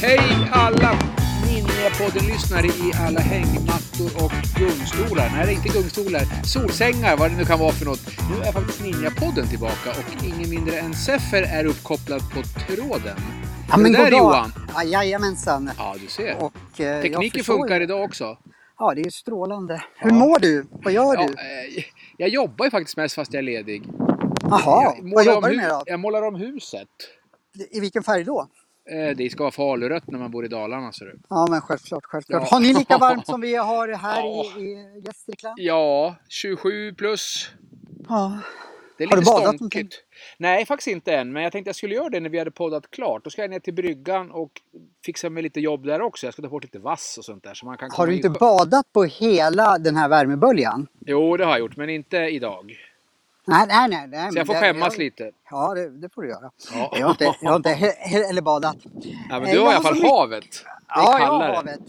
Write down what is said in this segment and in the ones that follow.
Hej alla Ninjapodden-lyssnare i alla hängmattor och gungstolar. Nej, inte gungstolar. Solsängar, vad det nu kan vara för något. Nu är faktiskt Ninjapodden tillbaka och ingen mindre än Seffer är uppkopplad på tråden. Ja, men du där. Johan? Ja, jajamensan. Ja, du ser. Och, eh, Tekniken funkar ju. idag också. Ja, det är ju strålande. Hur mår du? Vad gör Ja, du? eh, jag jobbar ju faktiskt mest fast jag är ledig. Jaha, vad jobbar du med då? jag målar om huset. I vilken färg då? Eh, Det ska vara falurött när man bor i Dalarna. Så du. Ja, men självklart, självklart. Ja. Har ni lika varmt som vi har här Ja. i, i Gästrikland? Ja, 27 plus. Ja. Det är Har du lite badat stånkigt. Nej, faktiskt inte än. Men jag tänkte jag skulle göra det när vi hade poddat klart. Då ska jag ner till bryggan och fixa med lite jobb där också. Jag ska ta bort lite vass och sånt där. Så man kan Har du i inte sjö- badat på hela den här värmeböljan? Jo, det har jag gjort. Men inte idag. Nej, nej, nej. nej Så jag får det- skämmas jag, lite. Ja, det, det får du göra. Ja. Jag har inte, jag har inte he, he, eller badat. Ja, men du har jag i alla fall mycket- havet. Det är Ja, jag har kallare. havet.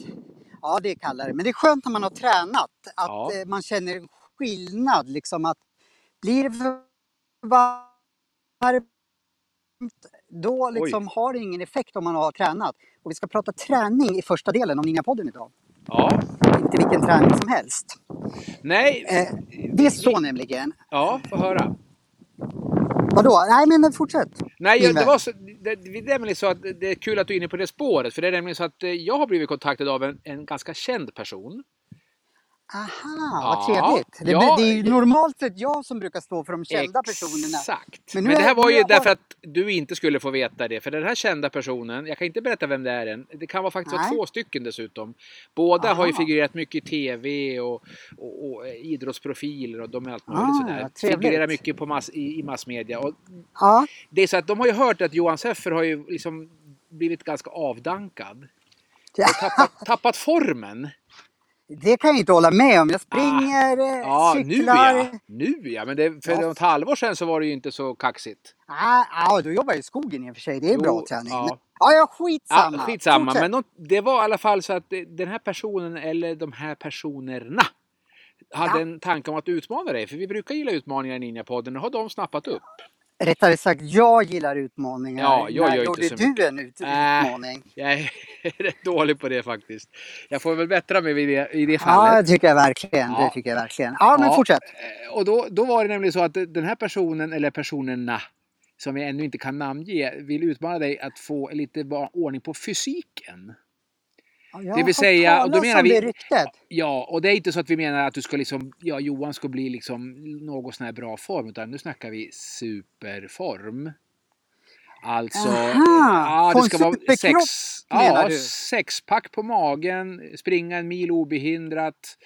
Ja, det är kallare. Men det är skönt när man har tränat. Att Ja. eh, man känner en skillnad. Liksom att blir det för varmt, då liksom har det ingen effekt om man har tränat. Och vi ska prata träning i första delen om Ninjapodden idag. Ja. Inte vilken träning som helst. Nej. Eh, det är så nämligen. Ja, få höra. Vadå? Nej, men fortsätt. Nej, Min det, var så, det, det är nämligen så att det är kul att du är inne på det spåret. För det är nämligen så att eh, jag har blivit kontaktad av en, en ganska känd person. Aha, Ja, vad trevligt. Det, ja. det är ju normalt sett jag som brukar stå för de kända personerna. Exakt. Men Men, det är- här var ju är- därför att du inte skulle få veta det. För den här kända personen, jag kan inte berätta vem det är än. Det kan vara faktiskt vara två stycken dessutom. Båda har ju Aha. figurerat mycket i TV och, och, och idrottsprofiler och de är allt möjligt Ah, sådär. trevligt. Figurerar mycket på mass, i, i massmedia. Och Ja, det är så att de har ju hört att Johan Seffer har ju liksom blivit ganska avdankad. Tappat, tappat formen. Det kan jag inte hålla med om. Jag springer, eh, Ja, nu cyklar. ja. Nu ja. Men det, för Ja. ett halvår sedan så var det ju inte så kaxigt. Ah, ah, då jobbar jag i skogen i och för sig. Det är Jo, bra träning. ja. Ja, ja, skitsamma. Ja, skitsamma. Fortsätt. Men de, det var i alla fall så att den här personen, eller de här personerna, hade Ja. en tanke om att utmana dig. För vi brukar gilla utmaningar i Ninjapodden. Det har de snappat upp. Rättare sagt, jag gillar utmaningar. Ja, jag När gör gjorde inte så du en ut- Äh. utmaning? Jag är rätt dålig på det faktiskt. Jag får väl bättra mig i det, i det Ja, fallet. det tycker jag verkligen. Ja. Det tycker jag verkligen. Ja, men Ja. fortsätt. Eh, Och då, då var det nämligen så att den här personen, eller personerna, som jag ännu inte kan namnge, vill utmana dig att få lite ba- ordning på fysiken. Ja, Det vill säga, och då menar vi- det ryktet. Ja, och det är inte så att vi menar att du ska liksom, ja, Johan ska bli liksom någon sån här bra form, utan nu snackar vi superform. Alltså, Aha, ja, det ska vara sex, ja, sexpack på magen, springa en mil obehindrat.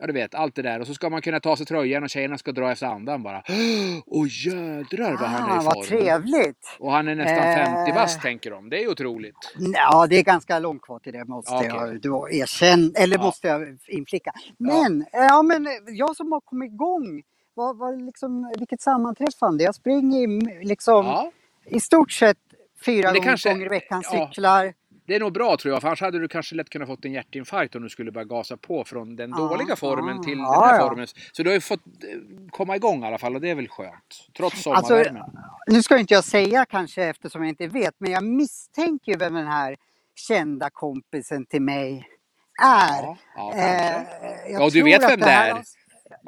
Ja, du vet, allt det där. Och så ska man kunna ta sig tröjan och tjejerna ska dra efter andan bara. Åh jädrar vad han är Ah, i vad form. trevligt. Och han är nästan Eh. 50 bast tänker de. Det är otroligt. Ja, det är ganska långt kvar till det måste Okej. jag då erkänna, eller Ja. måste jag inflicka. Men, ja. men jag som har kommit igång, vad, vad liksom, vilket sammanträffande. Jag springer liksom, Ja, i stort sett fyra gånger, kanske- gånger i veckan, ja. cyklar. Det är nog bra tror jag. För annars hade du kanske lätt kunnat fått en hjärtinfarkt om du skulle börja gasa på från den Ja, dåliga formen ja. till den här ja. formen. Så du har ju fått eh, komma igång i alla fall och det är väl skönt. Trots Alltså, sommarvärmen. Nu ska inte jag säga kanske eftersom jag inte vet, men jag misstänker vem den här kända kompisen till mig är. Ja, ja, Eh, Ja, du vet vem det är.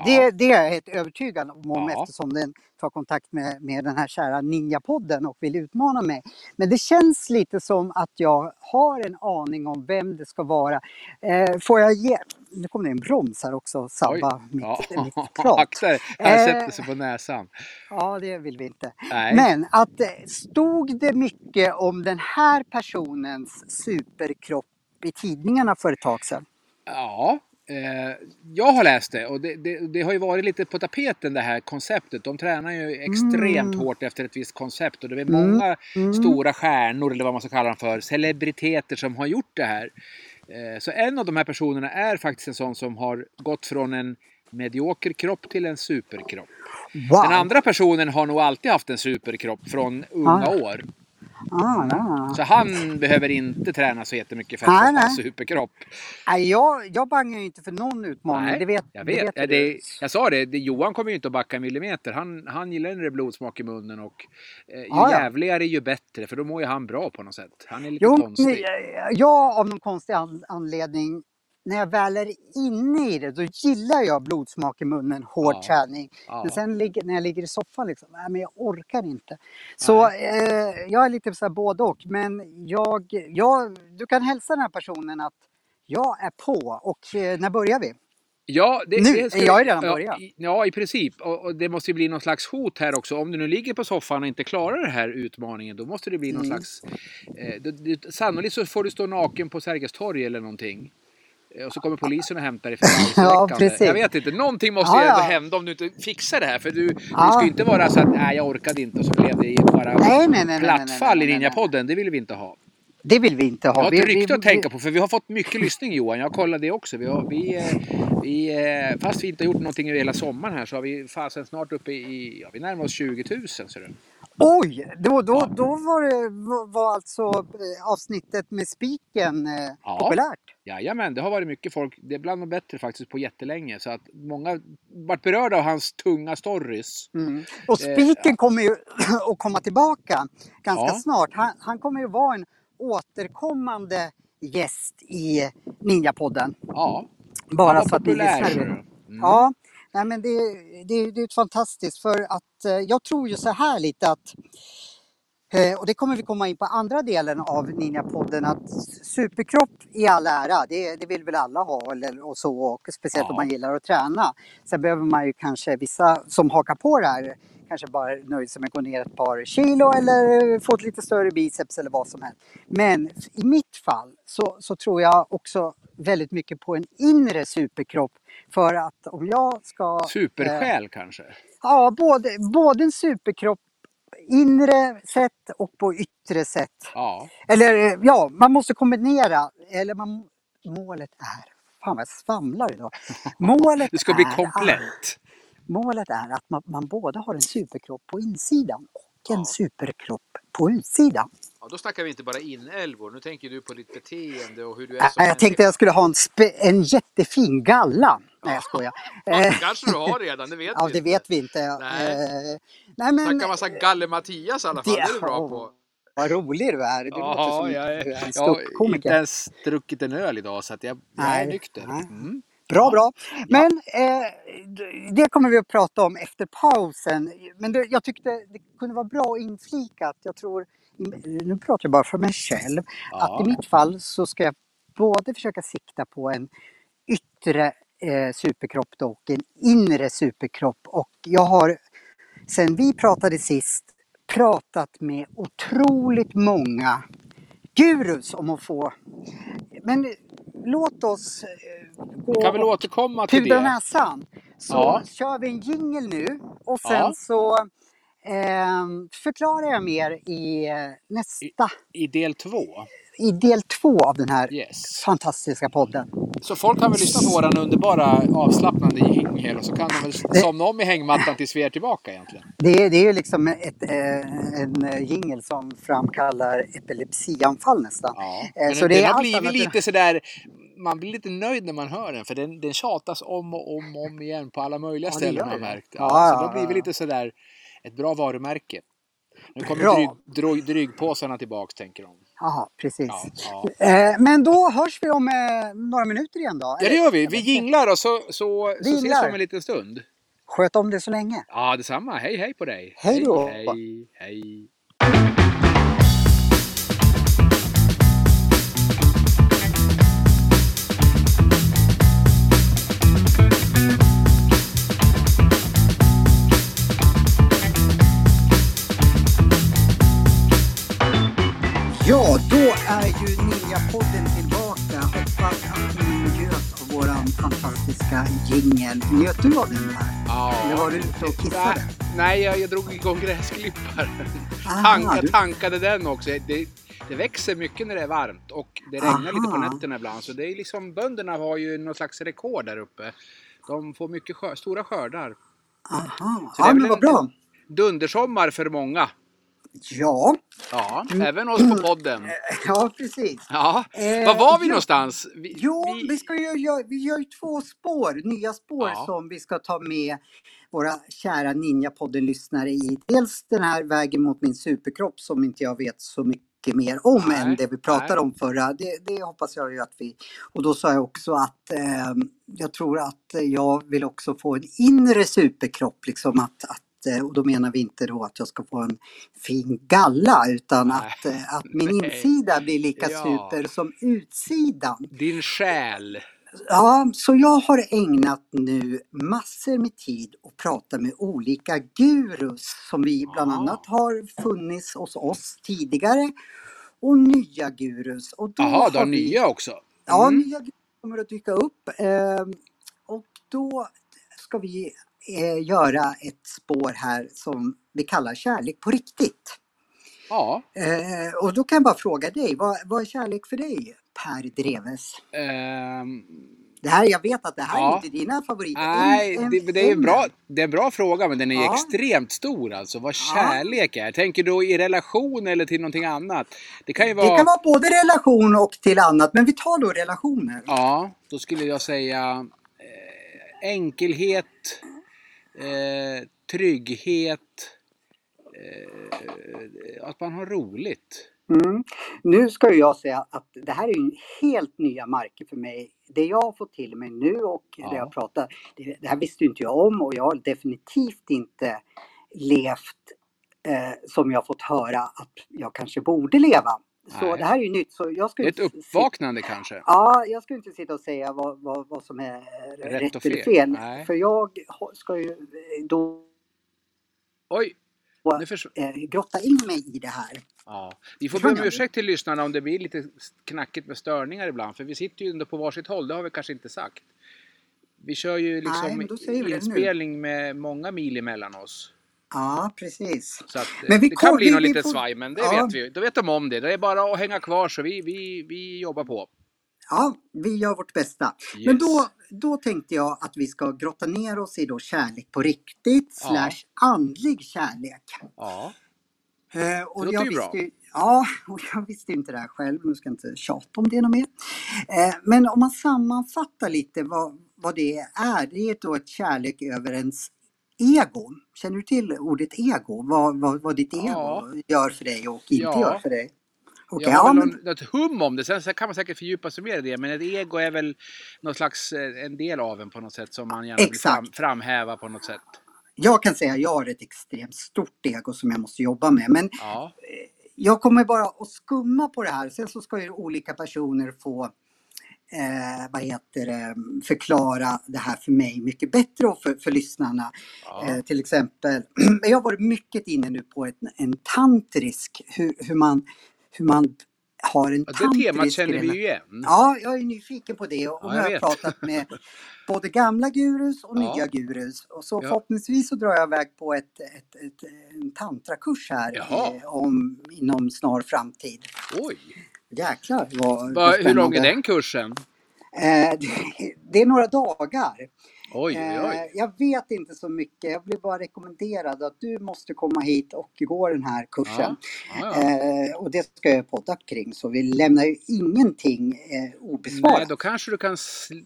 Det, det är jag helt övertygad om Ja. eftersom den tar kontakt med, med den här kära Ninjapodden och vill utmana mig. Men det känns lite som att jag har en aning om vem det ska vara. Eh, får jag ge... Nu kommer det en broms här också, sabba Oj. mitt, Ja. mitt prat. Akta här Eh. sätter sig på näsan. Ja, det vill vi inte. Nej. Men att eh, stod det mycket om den här personens superkropp i tidningarna för ett tag sedan? Ja, jag har läst det och det, det, det har ju varit lite på tapeten det här konceptet. De tränar ju extremt Mm. hårt efter ett visst koncept och det är Mm. många Mm. stora stjärnor eller vad man ska kalla dem för, celebriteter som har gjort det här. Eh, så en av de här personerna är faktiskt en sån som har gått från en medioker kropp till en superkropp. Wow! Den andra personen har nog alltid haft en superkropp från unga Ah. år. Ah, ja. Så han behöver inte träna så jättemycket för Nej, att få nej. en superkropp. Nej, jag, jag bangar ju inte för någon utmaning. det vet, jag det vet. vet Ja, det, jag sa det, det, Johan kommer ju inte att backa en millimeter. Han, han gillar när det är blodsmak i munnen och eh, ju ja. jävligare ju bättre för då mår ju han bra på något sätt. Han är lite Jo, konstig. eh, jag av någon konstig an- anledning, när jag väl är inne i det, då gillar jag blodsmak i munnen, hård Ja. träning. Ja. Men sen när jag ligger i soffan, liksom, nej, men jag orkar inte. Så eh, jag är lite så här både och. Men jag, jag, du kan hälsa den här personen att jag är på. Och eh, när börjar vi? Ja, det, Nu, det ska- jag ju redan ja, börjat. i- Ja, i princip. Och, och det måste ju bli någon slags hot här också. Om du nu ligger på soffan och inte klarar den här utmaningen, då måste det bli någon Mm. slags... Eh, det, det, sannolikt så får du stå naken på Sergels torg eller någonting. Eh, Och så kommer polisen och hämtar dig för Ja, precis. Jag vet inte, någonting måste Ja, ja. hända om du inte fixar det här. För du, Ja. det ska ju inte vara så att nej, jag orkade inte och så blev det bara Nej, nej, nej, nej, plattfall i. Ninjapodden. Det vill vi inte ha. Det vill vi inte Jag ha. har Vi- ett rykte vi- att tänka på för vi har fått mycket lyssning Johan. Jag kollade det också. Vi har, vi, eh, vi, eh, fast vi inte har gjort någonting över hela sommaren här så har vi fasen snart uppe i, ja vi närmar oss 20 000 ser du. Oj! Då, då, då var, det, var alltså eh, avsnittet med spiken eh, Ja. populärt. Jajamän, det har varit mycket folk. Det är bland de bättre faktiskt på jättelänge. Så att många varit berörda av hans tunga stories. Mm. Och Eh, spiken kommer ju att komma tillbaka ganska Ja. snart. Han, han kommer ju vara en återkommande gäst i Ninjapodden. Ja, Bara så att ni lyssnar. Mm. Ja, nej men det, det, det är fantastiskt för att eh, jag tror ju så här lite att eh, och det kommer vi komma in på andra delen av Ninjapodden att superkropp i all ära, det, det vill väl alla ha eller, och så och speciellt Ja. om man gillar att träna. Sen behöver man ju kanske vissa som hakar på det här kanske bara nöjer sig med att gå ner ett par kilo eller få ett lite större biceps eller vad som helst. Men i mitt fall så, så tror jag också väldigt mycket på en inre superkropp för att om jag ska... eh, Supersjäl kanske. Ja, både, både en superkropp inre sätt och på yttre sätt. Ja, Eller eh, ja, man måste kombinera. Eller man, målet är... Fan vad jag svamlar idag. Målet det ska bli komplett. Målet är att man, man både har en superkropp på insidan och en Ja. superkropp på utsidan. Ja, då snackar vi inte bara inälvor. Nu tänker du på ditt beteende och hur du är Äh, som jag tänkte jag skulle ha en, en jättefin galla. Nej, jag skojar. Ja, Eh, kanske du har redan, det vet Ja, vi det inte. vet vi inte. Nej. Eh, nej men, Snacka massa Galle-Mattias i alla fall, det är du bra på. Vad rolig du är. Det låter som jag, du en jag har inte ståuppkomiker. ens druckit en öl idag så att jag, jag är nykter. Mm. Bra, bra. Men eh, det kommer vi att prata om efter pausen. Men det, jag tyckte det kunde vara bra att inflika att jag tror, nu pratar jag bara för mig själv, Ja. att i mitt fall så ska jag både försöka sikta på en yttre eh, superkropp då, och en inre superkropp. Och jag har sen vi pratade sist pratat med otroligt många gurus om att få... Men låt oss eh, gå Vi kan väl återkomma till det. näsan. Så Ja. kör vi en jingle nu och sen Ja. så eh, förklarar jag mer i eh, nästa, I del två. i del två av den här Yes. fantastiska podden. Så folk kan väl lyssna på våran underbara avslappnande jingel och så kan de väl somna om i hängmattan tills vi är tillbaka egentligen. Det, är- det är ju liksom ett, eh, en eh, jingle som framkallar epilepsianfall nästan. Ja. Eh, Men så den, det den har blivit lite sådär, man blir lite nöjd när man hör den för den, den tjatas om och om och om igen på alla möjliga Ja, det ställen har jag det. märkt. Ja, Ja, så då blir vi ja. lite sådär ett bra varumärke. Nu kommer dryg, dryg, drygpåsarna tillbaks tänker de. Jaha, precis. Ja, ja. Eh, men då hörs vi om eh, några minuter igen då. ja det gör vi. Vi jinglar och så, så, så ses vi om en liten stund. Sköt om det så länge. Ja, detsamma. Hej hej på dig. Hej då. Hej, hej. Ja, fantastiska jingel. Njöt du av den här? Ja. Eller var du ute och kissade? Nej, jag, jag drog igång gräsklipparen. Aha, Tanka, du- tankade den också. Det, det växer mycket när det är varmt och det regnar lite på Aha. nätterna ibland. Så det är liksom, bönderna har ju någon slags rekord där uppe. De får mycket skör, stora skördar. Aha, ja men vad bra. Dundersommar för många. Ja, Ja, Mm. även oss på podden. ja precis. Ja, Eh, var var vi någonstans? Vi, Jo, vi- vi, ska ju, vi gör ju två spår, nya spår Ja. som vi ska ta med våra kära Ninja-podden-lyssnare i. Dels den här vägen mot min superkropp som inte jag vet så mycket mer om Nej, än det vi pratade nej. om förra. Det, det hoppas jag ju att vi... Och då sa jag också att eh, jag tror att jag vill också få en inre superkropp. Liksom att, att, eh, och då menar vi inte då att jag ska få en fin galla utan Nej. att, eh, att min insida blir lika Ja. super som utsidan. Din själ. Ja, så jag har ägnat nu massor med tid att prata med olika gurus som vi bland annat har funnits hos oss tidigare och nya gurus. Och då Jaha, du har vi- nya också? Ja, Mm. nya gurus kommer att dyka upp. Eh, och då ska vi eh, göra ett spår här som vi kallar kärlek på riktigt. Ja. Eh, och då kan jag bara fråga dig, vad, vad är kärlek för dig Per Dreves? Ehm, Det här, jag vet att det här Ja. är inte dina favoriter. nej, En- en- det, det, är en bra, det är en bra fråga men den är Ja. extremt stor alltså. Vad Ja. kärlek är. Tänker du i relation eller till någonting annat? Det kan ju vara... Det kan vara både relation och till annat, men vi tar då relationer. Ja, då skulle jag säga eh, enkelhet, eh, trygghet, eh, att man har roligt. Mm. Nu ska jag säga att det här är helt nya marker för mig. Det jag har fått till mig nu och Ja. det jag pratar, det, det här visste inte jag om och jag har definitivt inte levt eh, som jag fått höra att jag kanske borde leva. Så Nej. det här är ju nytt. Så jag är ett inte uppvaknande kanske. Ja, jag ska inte sitta och säga vad, vad, vad som är rätt, Rätt och eller fel. fel. Nej. För jag ska ju eh, då Oj, nu förs- eh, grotta in mig i det här. ja. Vi får be om ni? ursäkt till lyssnarna om det blir lite knackigt med störningar ibland. För vi sitter ju ändå på varsitt håll, det har vi kanske inte sagt. Vi kör ju Nej, liksom nu. inspelning med många mil emellan oss. Ja, precis. Så att, Men vi det kan bli något litet svaj, men det Ja. vet vi. Då vet de om det. Det är bara att hänga kvar så vi, vi, vi jobbar på. Ja, vi gör vårt bästa. Yes. Men då, då tänkte jag att vi ska grotta ner oss i då kärlek på riktigt Ja. slash andlig kärlek. Ja, Eh, och låter jag ju bra. visste, ju- Ja, och jag visste inte det här själv. Nu ska jag inte tjata om det något mer. Eh, men om man sammanfattar lite vad, vad det är. Det är då ett kärlek över ens ego. Känner du till ordet ego? Vad, vad, vad ditt ego Ja. gör för dig och inte Ja. gör för dig? Okej, jag har ja, men, något hum om det. Sen, sen kan man säkert fördjupa sig mer i det. Men ett ego är väl någon slags eh, en del av en på något sätt som man gärna vill Exakt. fram, framhäva på något sätt. jag kan säga att jag har ett extremt stort ego som jag måste jobba med. Men Ja, jag kommer bara att skumma på det här. Sen så ska ju olika personer få eh, vad heter det, förklara det här för mig mycket bättre och för, för lyssnarna. ja. Eh, till exempel, jag har varit mycket inne nu på ett, en tantrisk, hur, hur, man, hur man har en Ja, tantrisk... det temat känner vi ju igen. Ja, jag är nyfiken på det och Ja, nu jag har jag vet. pratat med både gamla gurus och Ja. nya gurus. Och så Ja. förhoppningsvis så drar jag iväg på ett, ett, ett, en tantrakurs här eh, om, inom snar framtid. Oj! Jäklar vad, Va, hur lång är den kursen? Eh, det, det är några dagar. Oj, oj, Eh, jag vet inte så mycket. Jag blev bara rekommenderad att du måste komma hit och gå den här kursen. Ja, ja. Eh, och det ska jag podda kring så vi lämnar ju ingenting eh, obesvarat. Nej, då kanske du kan sl-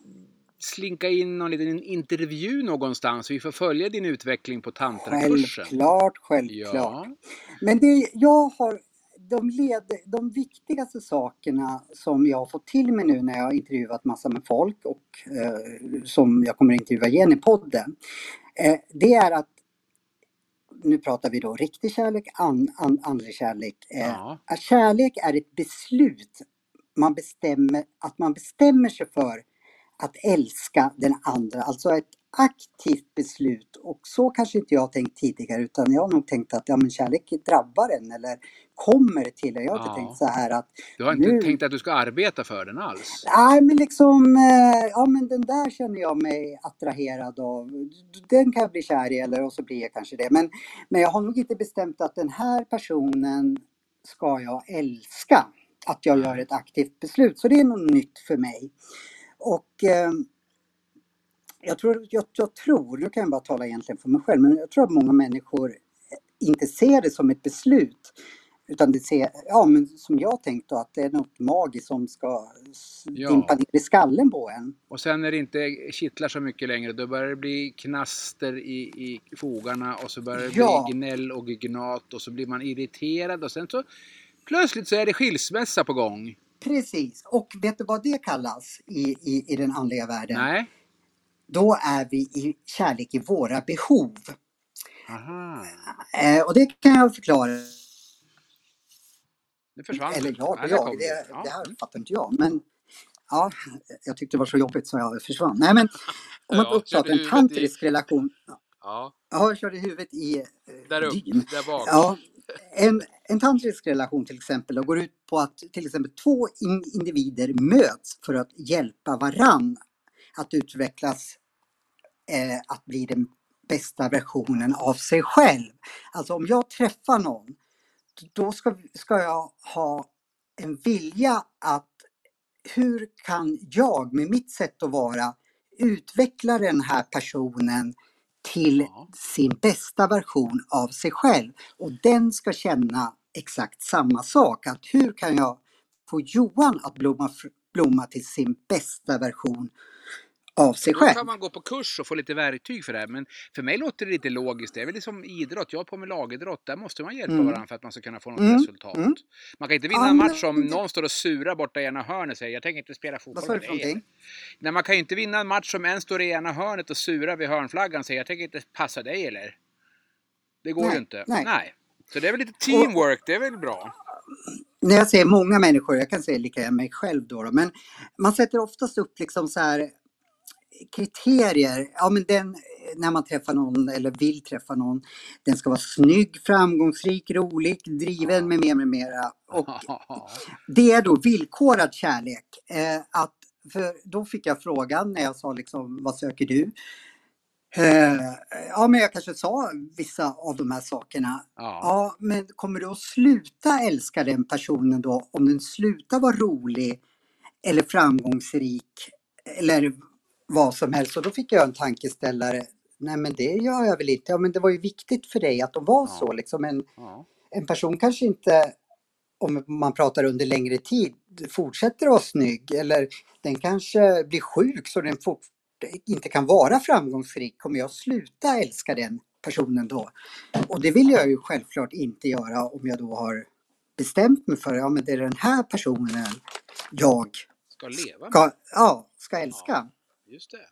slinka in någon liten intervju någonstans. Vi får följa din utveckling på tantrakursen. Självklart, självklart. Ja, Men det jag har, de, led, de viktigaste sakerna som jag har fått till mig nu när jag har intervjuat massa med folk och eh, som jag kommer att intervjua igen i podden. Eh, det är att, nu pratar vi då riktig kärlek, an, an, andlig kärlek. Eh, ja. att kärlek är ett beslut man bestämmer, att man bestämmer sig för att älska den andra, alltså ett aktivt beslut. Och så kanske inte jag har tänkt tidigare utan jag har nog tänkt att ja, men kärlek drabbar en eller kommer till en. Jag har inte Ja. tänkt så här att Du har inte Nu- tänkt att du ska arbeta för den alls? Nej men liksom, eh, ja men den där känner jag mig attraherad av. Den kan jag bli kär i eller och så blir jag kanske det. Men, men jag har nog inte bestämt att den här personen ska jag älska. Att jag gör ett aktivt beslut. Så det är något nytt för mig. Och eh, jag tror, jag, jag tror, nu kan jag bara tala egentligen för mig själv, men jag tror att många människor inte ser det som ett beslut. Utan det ser, ja men som jag tänkte då, att det är något magiskt som ska Ja. dimpa ner i skallen på en. Och sen när det inte kittlar så mycket längre då börjar det bli knaster i, i fogarna och så börjar det Ja. bli gnäll och gnat och så blir man irriterad och sen så plötsligt så är det skilsmässa på gång. Precis, och vet du vad det kallas i, i, i den andliga världen? Nej? Då är vi i kärlek i våra behov. Aha. Eh, och det kan jag förklara. Nu försvann Eller det. jag Nej, jag, det, Ja. det här fattar inte jag. Men ja, jag tyckte det var så jobbigt så jag försvann. Nej men om man Ja, upp att en tantrisk relation. Ja, Ja, jag körde huvudet i eh, där uppe, dyn. där bak. Ja, en, en tantrisk relation till exempel går ut på att till exempel två in, individer möts för att hjälpa varann att utvecklas, eh, att bli den bästa versionen av sig själv. Alltså om jag träffar någon, då ska, ska jag ha en vilja att hur kan jag med mitt sätt att vara utveckla den här personen till Ja. sin bästa version av sig själv. Och den ska känna exakt samma sak. Att hur kan jag få Johan att blomma, blomma till sin bästa version av sig Då själv? kan man gå på kurs och få lite verktyg för det här. Men för mig låter det lite logiskt. Det är väl liksom idrott. Jag har på med lagidrott. Där måste man hjälpa Mm. varandra för att man ska kunna få något Mm, resultat. mm. Man kan inte vinna en match om någon står och surar borta i ena hörnet och säger jag tänker inte spela fotboll Vad med dig." Nej, man kan ju inte vinna en match om en står i ena hörnet och surar vid hörnflaggan och säger jag tänker inte passa dig eller? Det går Nej, ju inte. nej. Så det är väl lite teamwork, det är väl bra? när jag säger många människor, jag kan säga lika gärna mig själv då, då, men man sätter oftast upp liksom så här kriterier. Ja, men den, när man träffar någon eller vill träffa någon, den ska vara snygg, framgångsrik, rolig, driven med mera, med mera. Och det är då villkorad kärlek. Eh, att, för då fick jag frågan när jag sa liksom, vad söker du? Eh, ja, men jag kanske sa vissa av de här sakerna. ja. Ja, men kommer du att sluta älska den personen då om den slutar vara rolig eller framgångsrik eller vad som helst? Och då fick jag en tankeställare. Nej, men det gör jag väl inte. Ja, men det var ju viktigt för dig att de var Ja. så. Liksom en, ja. en person kanske inte, om man pratar under längre tid, fortsätter att vara snygg eller den kanske blir sjuk så den fort, inte kan vara framgångsrik. Kommer jag sluta älska den personen då? Och det vill jag ju självklart inte göra om jag då har bestämt mig för ja men det är den här personen jag Ska leva med. ska, ja, ska älska. Just det.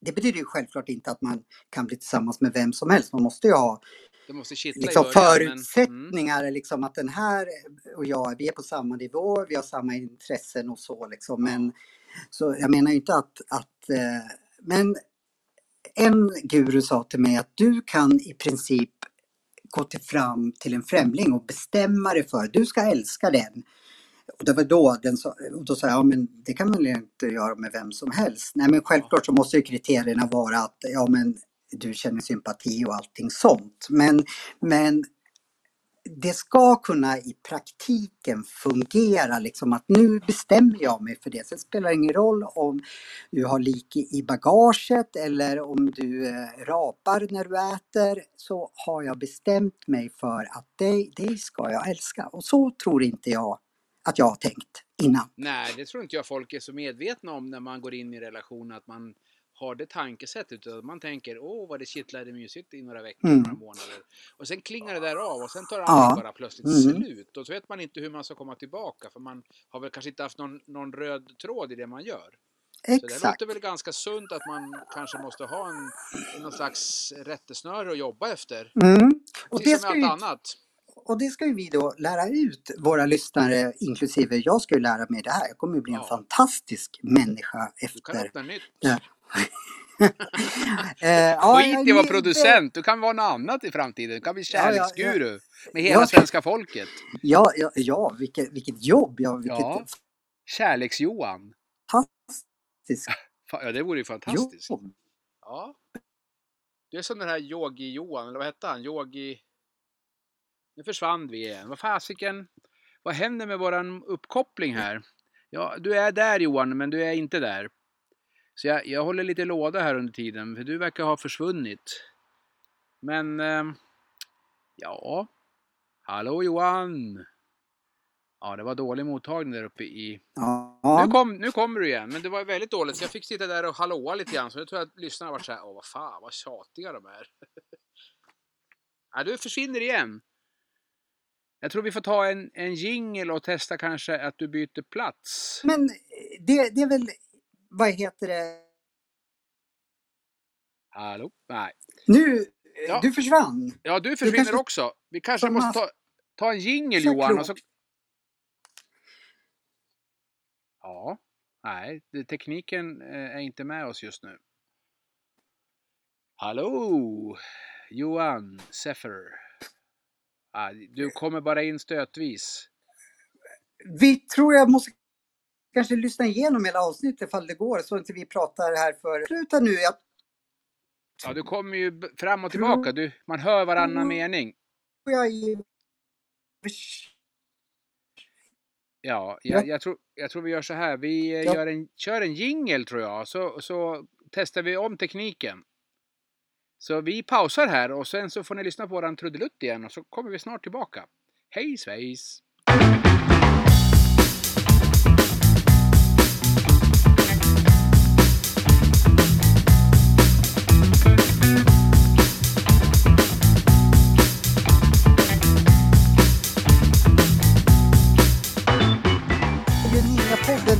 Det betyder ju självklart inte att man kan bli tillsammans med vem som helst. Man måste ju ha måste liksom början, men- förutsättningar, liksom att den här och jag, vi är på samma nivå, vi har samma intressen och så liksom. Men, så jag menar inte att, att eh, men en guru sa till mig att du kan i princip gå till fram till en främling och bestämma dig för, du ska älska den. Och det var då den sa, och då sa jag, ja men det kan man ju inte göra med vem som helst. Nej men självklart så måste ju kriterierna vara att, ja men du känner sympati och allting sånt. Men, men det ska kunna i praktiken fungera liksom att nu bestämmer jag mig för det. Sen spelar det ingen roll om du har lik i bagaget eller om du eh, rapar när du äter så har jag bestämt mig för att dig, dig ska jag älska. Och så tror inte jag att jag har tänkt innan. Nej, det tror inte jag folk är så medvetna om när man går in i en relation att man har det tankesättet. Man tänker, åh vad det kittlade mysigt i några veckor, Mm. några månader. Och sen klingar det där av och sen tar Ja. allting bara plötsligt Mm. slut. Och så vet man inte hur man ska komma tillbaka för man har väl kanske inte haft någon, någon röd tråd i det man gör. Så det Exakt. låter väl ganska sunt att man kanske måste ha en, någon slags rättesnöre att jobba efter. Mm. Och, Precis det som med ju, allt annat. Och det ska ju vi då lära ut våra lyssnare, inklusive jag ska ju lära mig det här. Jag kommer ju bli en Ja. fantastisk människa Du kan efter öppna nytt. Eh, ja, Skit i att vara producent, du kan vara något annat i framtiden. Du kan bli Ja, ja, ja. kärleksguru med hela svenska folket. Ja, ja, ja vilket, vilket jobb! Ja, vilket Ja. Kärleks-Johan. fantastiskt Fa- Ja, det vore ju fantastiskt. jobb. Ja. Du är som den här Yogi-Johan, eller vad hette han? Yogi... Nu försvann vi igen. Vad fasiken? Vad händer med våran uppkoppling här? Ja, du är där Johan, men du är inte där. Så jag, jag håller lite låda här under tiden, för du verkar ha försvunnit. Men... Eh, Ja. Hallå Johan! Ja, det var dålig mottagning där uppe i... Ja. Nu, kom, nu kommer du igen, men det var väldigt dåligt så jag fick sitta där och hallåa lite grann. Så nu tror jag att lyssnarna var så här, åh vad fan vad tjatiga de är. ja, du försvinner igen. Jag tror vi får ta en, en jingle och testa kanske att du byter plats. Men det, det är väl, vad heter det, Hallå? Nej. nu, Ja. du försvann. Ja, du försvinner kanske- också. Vi kanske måste ta, ta en jingle Så Johan. Och så... Ja, nej, tekniken eh, är inte med oss just nu. Hallå! Johan Seffer. Ah, du kommer bara in stötvis. Vi tror jag måste kanske lyssna igenom hela avsnittet ifall det går så inte vi pratar här för... Sluta nu, jag Ja, du kommer ju fram och tillbaka. Du, man hör varannan mening. jag. Ja, Ja. jag, jag, tror, jag tror vi gör så här. Vi eh, Ja. gör en, kör en jingle tror jag, så, så testar vi om tekniken. Så vi pausar här och sen så får ni lyssna på våran trudelutt igen och så kommer vi snart tillbaka. Hej svejs!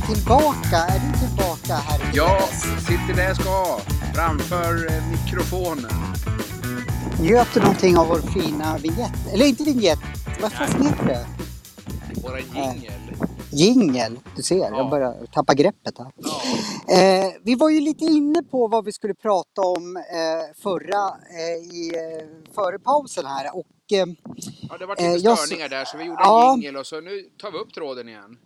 Tillbaka? Är du tillbaka här i TVS? sitter där jag ska, framför eh, mikrofonen. Njöt du någonting av vår fina vignett? Eller inte vignett, vad fan heter det? Våran jingel. Jingel, du ser, Ja. jag börjar tappa greppet här. Ja. Eh, vi var ju lite inne på vad vi skulle prata om eh, förra, eh, i, eh, före pausen här och eh, ja, det var Eh, lite jag störningar där så vi gjorde Ja. en jingel och så nu tar vi upp tråden igen.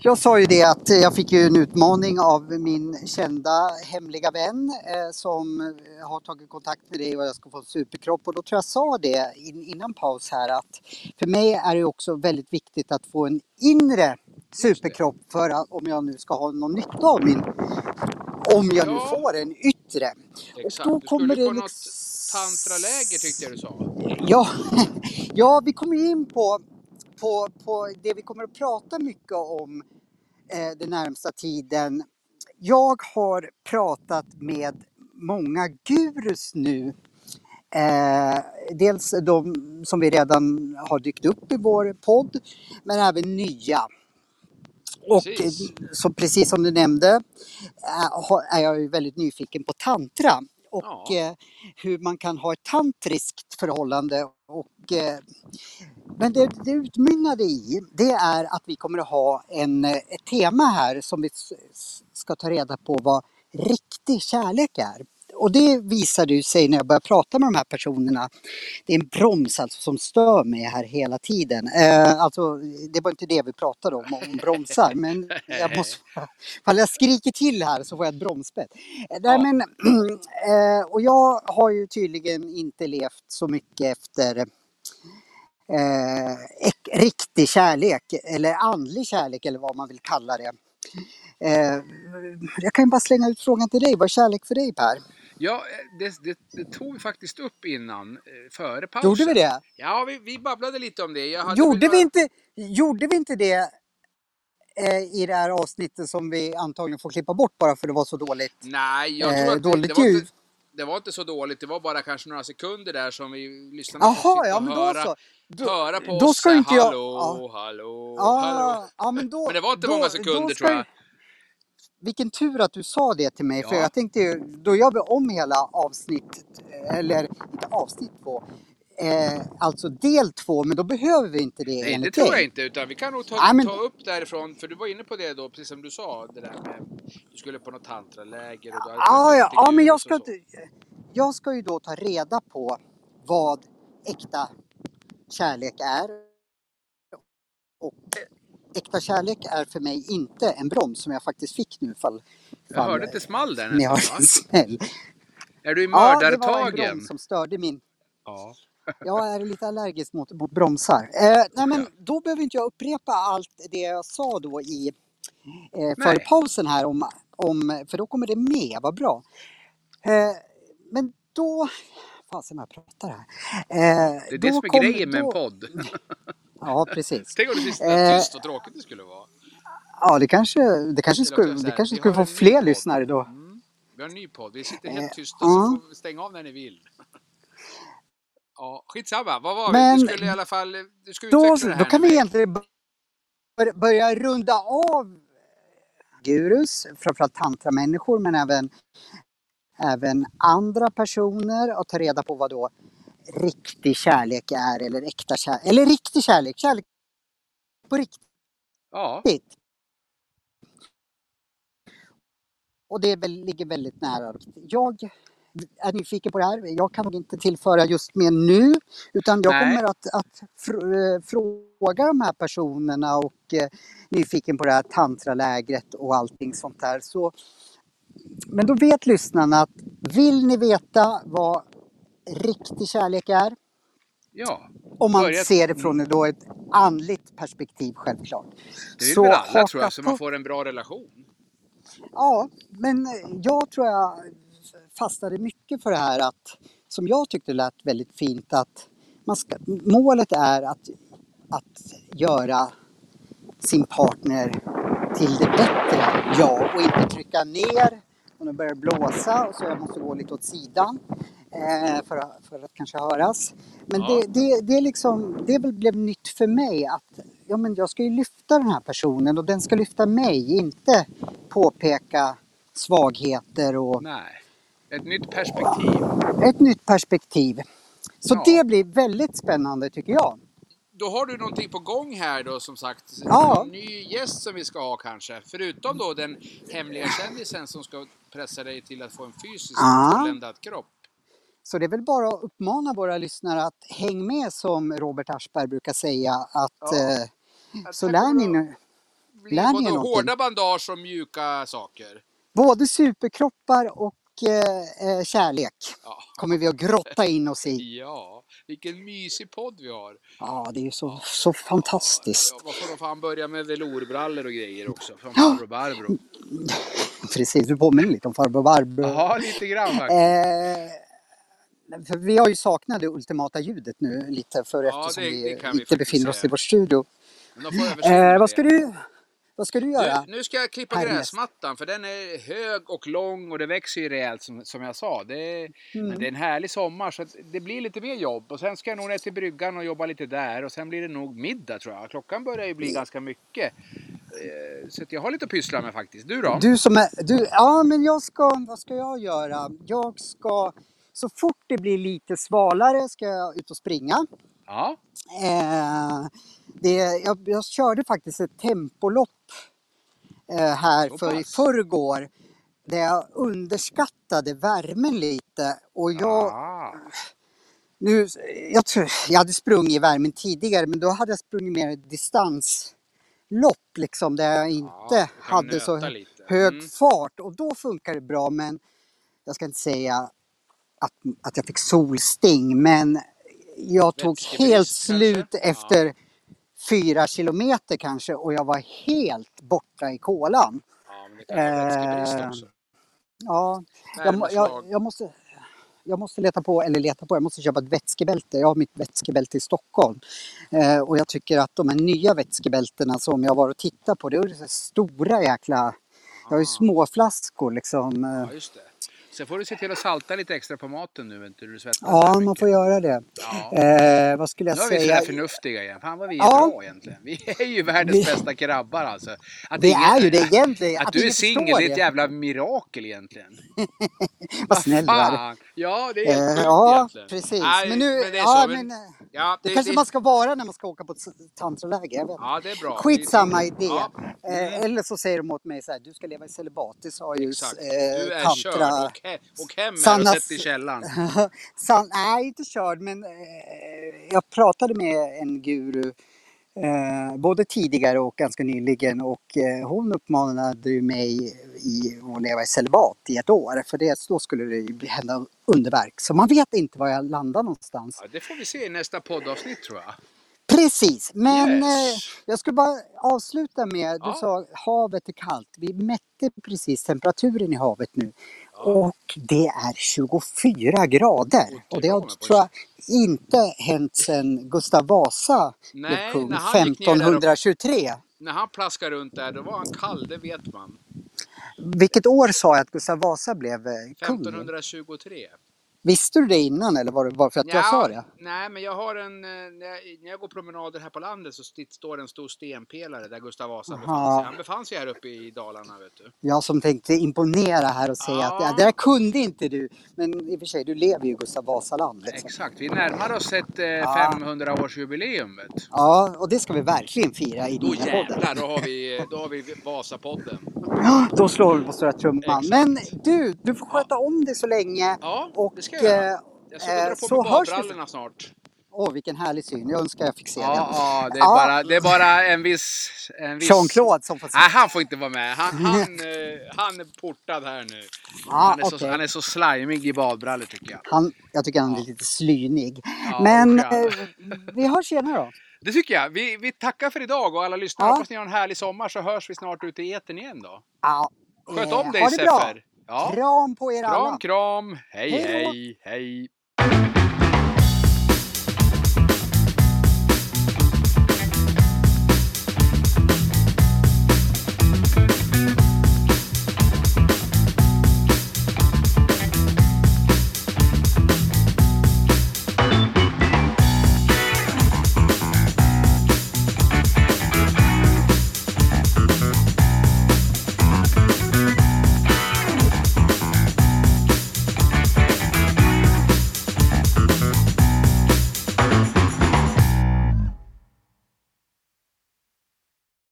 Jag sa ju det att jag fick ju en utmaning av min kända hemliga vän eh, som har tagit kontakt med dig och jag ska få en superkropp och då tror jag sa det in, innan paus här att för mig är det också väldigt viktigt att få en inre superkropp för att om jag nu ska ha någon nytta av min om jag nu Ja. får en yttre. Exakt. då du kommer skulle det på något liksom- tantraläger tyckte jag du sa. Ja, ja vi kommer in på, på, på det vi kommer att prata mycket om eh, den närmsta tiden. Jag har pratat med många gurus nu. Eh, dels de som vi redan har dykt upp i vår podd, men även nya. Och Precis. så precis som du nämnde eh, är jag ju väldigt nyfiken på tantra och Ja. eh, hur man kan ha ett tantriskt förhållande. Och, eh, men det det utmynnade i det är att vi kommer att ha en, eh, ett tema här som vi ska ta reda på vad riktig kärlek är. Och det visade ju sig när jag började prata med de här personerna. Det är en broms alltså som stör mig här hela tiden. Eh, alltså, det var inte det vi pratade om, om bromsar. Men jag måste, ifall jag skriker till här så får jag ett bromsbett. Eh, Ja. men, eh, och jag har ju tydligen inte levt så mycket efter eh, riktig kärlek eller andlig kärlek eller vad man vill kalla det. Eh, jag kan ju bara slänga ut frågan till dig. Vad är kärlek för dig Per? Ja, eh, det, det, det tog vi faktiskt upp innan, eh, före pausen. Gjorde vi det? Ja, vi, vi babblade lite om det. Gjorde vi, inte, gjorde vi inte det eh, i det här avsnittet som vi antagligen får klippa bort bara för det var så dåligt? Nej, jag tror att det, dåligt det, var ljud. inte, det var inte så dåligt. Det var bara kanske några sekunder där som vi fick Jaha, sitta ja men då höra, så. Då, höra på då oss. ska inte jag- Hallå, ja. hallå, ja, hallå. ja, men, då, Men det var inte då, många sekunder tror jag. Vilken tur att du sa det till mig för Ja. jag tänkte ju, då gör vi om hela avsnitt, eller inte avsnitt två, eh, alltså del två, men då behöver vi inte det Nej, det tror jag inte. Utan vi kan nog ta, Nej, men- ta upp därifrån. För du var inne på det då, precis som du sa. Det där med, du skulle på något tantraläger och du hade Ja, ja, ja, men jag ska, så. jag ska ju då ta reda på vad äkta kärlek är. Och äkta kärlek är för mig inte en broms som jag faktiskt fick nu fall, Jag fall hörde att det small där ni nästan, en va? smäll. Är du Ja, det var en mördartagen? broms som störde min Ja. Jag är lite allergisk mot, mot bromsar. Eh, nej men då behöver inte jag upprepa allt det jag sa då i eh, före pausen här om, om, för då kommer det med, vad bra. Eh, men då, fasen vad jag pratar här. Eh, Det är det som är grejen med en podd. Ja, precis. Tänk om det finns Eh, tyst och tråkigt det skulle vara. Ja, det kanske, det kanske skulle, det kanske skulle få fler lyssnare då. Mm. Vi har en ny podd. Vi sitter Eh, helt tysta ja. så får vi stänga av när ni vill. Ja, skitsamma. Vad var Men vi? Du skulle i alla fall du ska Då, utveckla det här då kan vi egentligen bör- börja runda av gurus, framförallt tantramänniskor men även, även andra personer och ta reda på vad då riktig kärlek är eller äkta kärlek. Eller riktig kärlek, kärlek på riktigt. Ja, Och det ligger väldigt nära. Jag är nyfiken på det här. Jag kan nog inte tillföra just mer nu utan jag Nej. kommer att, att eh, fråga de här personerna och eh, nyfiken på det här tantralägret och allting sånt där. Så, men då vet lyssnarna att vill ni veta vad riktig kärlek är ja. om man Börja- ser det från då ett andligt perspektiv självklart. Det vill Så väl alla tror jag, så man får en bra relation. Ja, men jag tror jag fastnade mycket för det här att, som jag tyckte lät väldigt fint, att ska, målet är att, att göra sin partner till det bättre, ja, och inte trycka ner och nu börjar det blåsa och så jag måste gå lite åt sidan eh, för, för att kanske höras. Men Ja. det, det, det, är liksom, det blev nytt för mig att ja, men jag ska ju lyfta den här personen och den ska lyfta mig, inte påpeka svagheter och Nej. Ett nytt perspektiv. ett nytt perspektiv. Så Ja. det blir väldigt spännande tycker jag. Då har du någonting på gång här då som sagt. Ja. En ny gäst som vi ska ha kanske. Förutom då den hemliga kändisen som ska pressa dig till att få en fysiskt fulländad kropp. Så det är väl bara att uppmana våra lyssnare att häng med som Robert Aschberg brukar säga att Ja. eh, så lär ni nu Lär ni både någonting? hårda bandage och mjuka saker. både superkroppar och eh, eh, kärlek Ja. kommer vi att grotta in oss i. ja, vilken mysig podd vi har. Ja, det är ju så, så fantastiskt. Ja, vad får de fan börja med velourbrallor och grejer också? Från farbror Barbro. Precis, du påminner lite om farbror Barbro. Ja, lite grann faktiskt. Eh, för vi har ju saknat det ultimata ljudet nu lite för Ja, eftersom det- vi det vi inte faktiskt befinner oss i vår studio. Får Eh, vad, ska du, vad ska du göra? Nu, nu ska jag klippa Härnäst. gräsmattan för den är hög och lång och det växer ju rejält som, som jag sa. Det, Mm. Men det är en härlig sommar så det blir lite mer jobb och sen ska jag nog ner till bryggan och jobba lite där och sen blir det nog middag tror jag. Klockan börjar ju bli ganska mycket. Eh, Så jag har lite att pyssla med faktiskt. Du då? Du som är, du, ja men jag ska, vad ska jag göra? Jag ska, så fort det blir lite svalare ska jag ut och springa. Ja, Eh, det, jag, jag körde faktiskt ett tempolopp eh, här för i förrgår. Där jag underskattade värmen lite. Och jag, Ah. nu, jag, jag hade sprungit i värmen tidigare men då hade jag sprungit mer distanslopp liksom där jag inte kan hade så lite. hög Mm. fart och då funkar det bra men jag ska inte säga att, att jag fick solsting men jag tog helt slut efter fyra kilometer kanske och jag var helt borta i kolan. Ja, Eh. Ja, jag, må- jag, Värmeslag. jag, måste, jag måste leta på, eller leta på, jag måste köpa ett vätskebälte. Jag har mitt vätskebälte i Stockholm. Eh, och jag tycker att de här nya vätskebältena som jag var och tittade på, det är stora jäkla... Jag har ju Ah. små flaskor liksom. eh. Ja, just det. Sen får du se till att salta lite extra på maten nu, vet du, svettas Ja, man får göra det. Ja. Eh, vad skulle jag Nu har vi säga? sådär förnuftiga igen. Fan vad vi är Ja. bra egentligen. Vi är ju världens Vi- bästa grabbar alltså. Att Vi ingen- är ju det egentligen. Att, Att du är singel det är ett det. jävla mirakel egentligen. Vad snäll du är. Ja, det är helt Eh, ja, egentligen. precis. Nej, men nu, det är ja, men, men, eh, ja, det, det, kanske det, man ska vara när man ska åka på ett tantraläger. Inte. Ja, det är bra. Skitsamma Det- idé. Ja, Eh, eller så säger de åt mig så här, du ska leva i celibat. Det sa ju Exakt. eh, Du är tantra. körd. Och, he, och hem Sannas- och sätt i källaren. San, nej, inte körd, men eh, jag pratade med en guru eh, både tidigare och ganska nyligen och eh, hon uppmanade ju mig i att leva i celibat i ett år för det, då skulle det hända underverk. Så man vet inte var jag landar någonstans. Ja, det får vi se i nästa poddavsnitt tror jag. Precis, men Yes. eh, jag skulle bara avsluta med, du Ja. sa havet är kallt. Vi mätte precis temperaturen i havet nu Ja. och det är 24 grader. Och det har, tror jag, inte hänt sedan Gustav Vasa blev Nej, kung där och- 1523. När han plaskade runt där, då var han kall, det vet man. Vilket år sa jag att Gustav Vasa blev eh, kung? 1523. Visste du det innan eller var det bara för att jag sa det? Nej, men jag har en... eh, När jag, när jag går promenader här på landet så st- står en stor stenpelare där Gustav Vasa Aha. befann sig. Han befann sig här uppe i Dalarna, vet du. Jag som tänkte imponera här och säga Ja. att ja, det där kunde inte du. Men i och för sig, du lever ju i Gustav Vasaland. Liksom. Exakt, vi närmar oss ett eh, Ja. 500-årsjubileum, vet du. Ja, och det ska vi verkligen fira i Då här podden. jävlar, då har vi, då har vi Vasapodden. Ja, Då slår vi på stora trumman. Exakt. Men du, du får sköta om dig så länge. Ja, Och, det ska. Eh, Jag ska eh, dra på så mig badbrallorna snart. Åh, vilken härlig syn. Jag önskar jag fick se Ja, den. ja, det är, Ja. Bara, det är bara en viss... En viss... Jean-Claude som får se. Nej, han får inte vara med. Han, han, eh, han är portad här nu. Ja, han, är så, okej. han är så slimig i badbrallor tycker jag. Han, jag tycker han är lite slynig. Men eh, vi hörs senare då. Det tycker jag. Vi, vi tackar för idag och alla lyssnare. Hoppas ni har en härlig sommar så hörs vi snart ute i etern igen då. Ja, Sköt eh, om dig det bra. Seffer. Ja. Kram på er alla. Kram, kram. Hej, Hej hej, hej.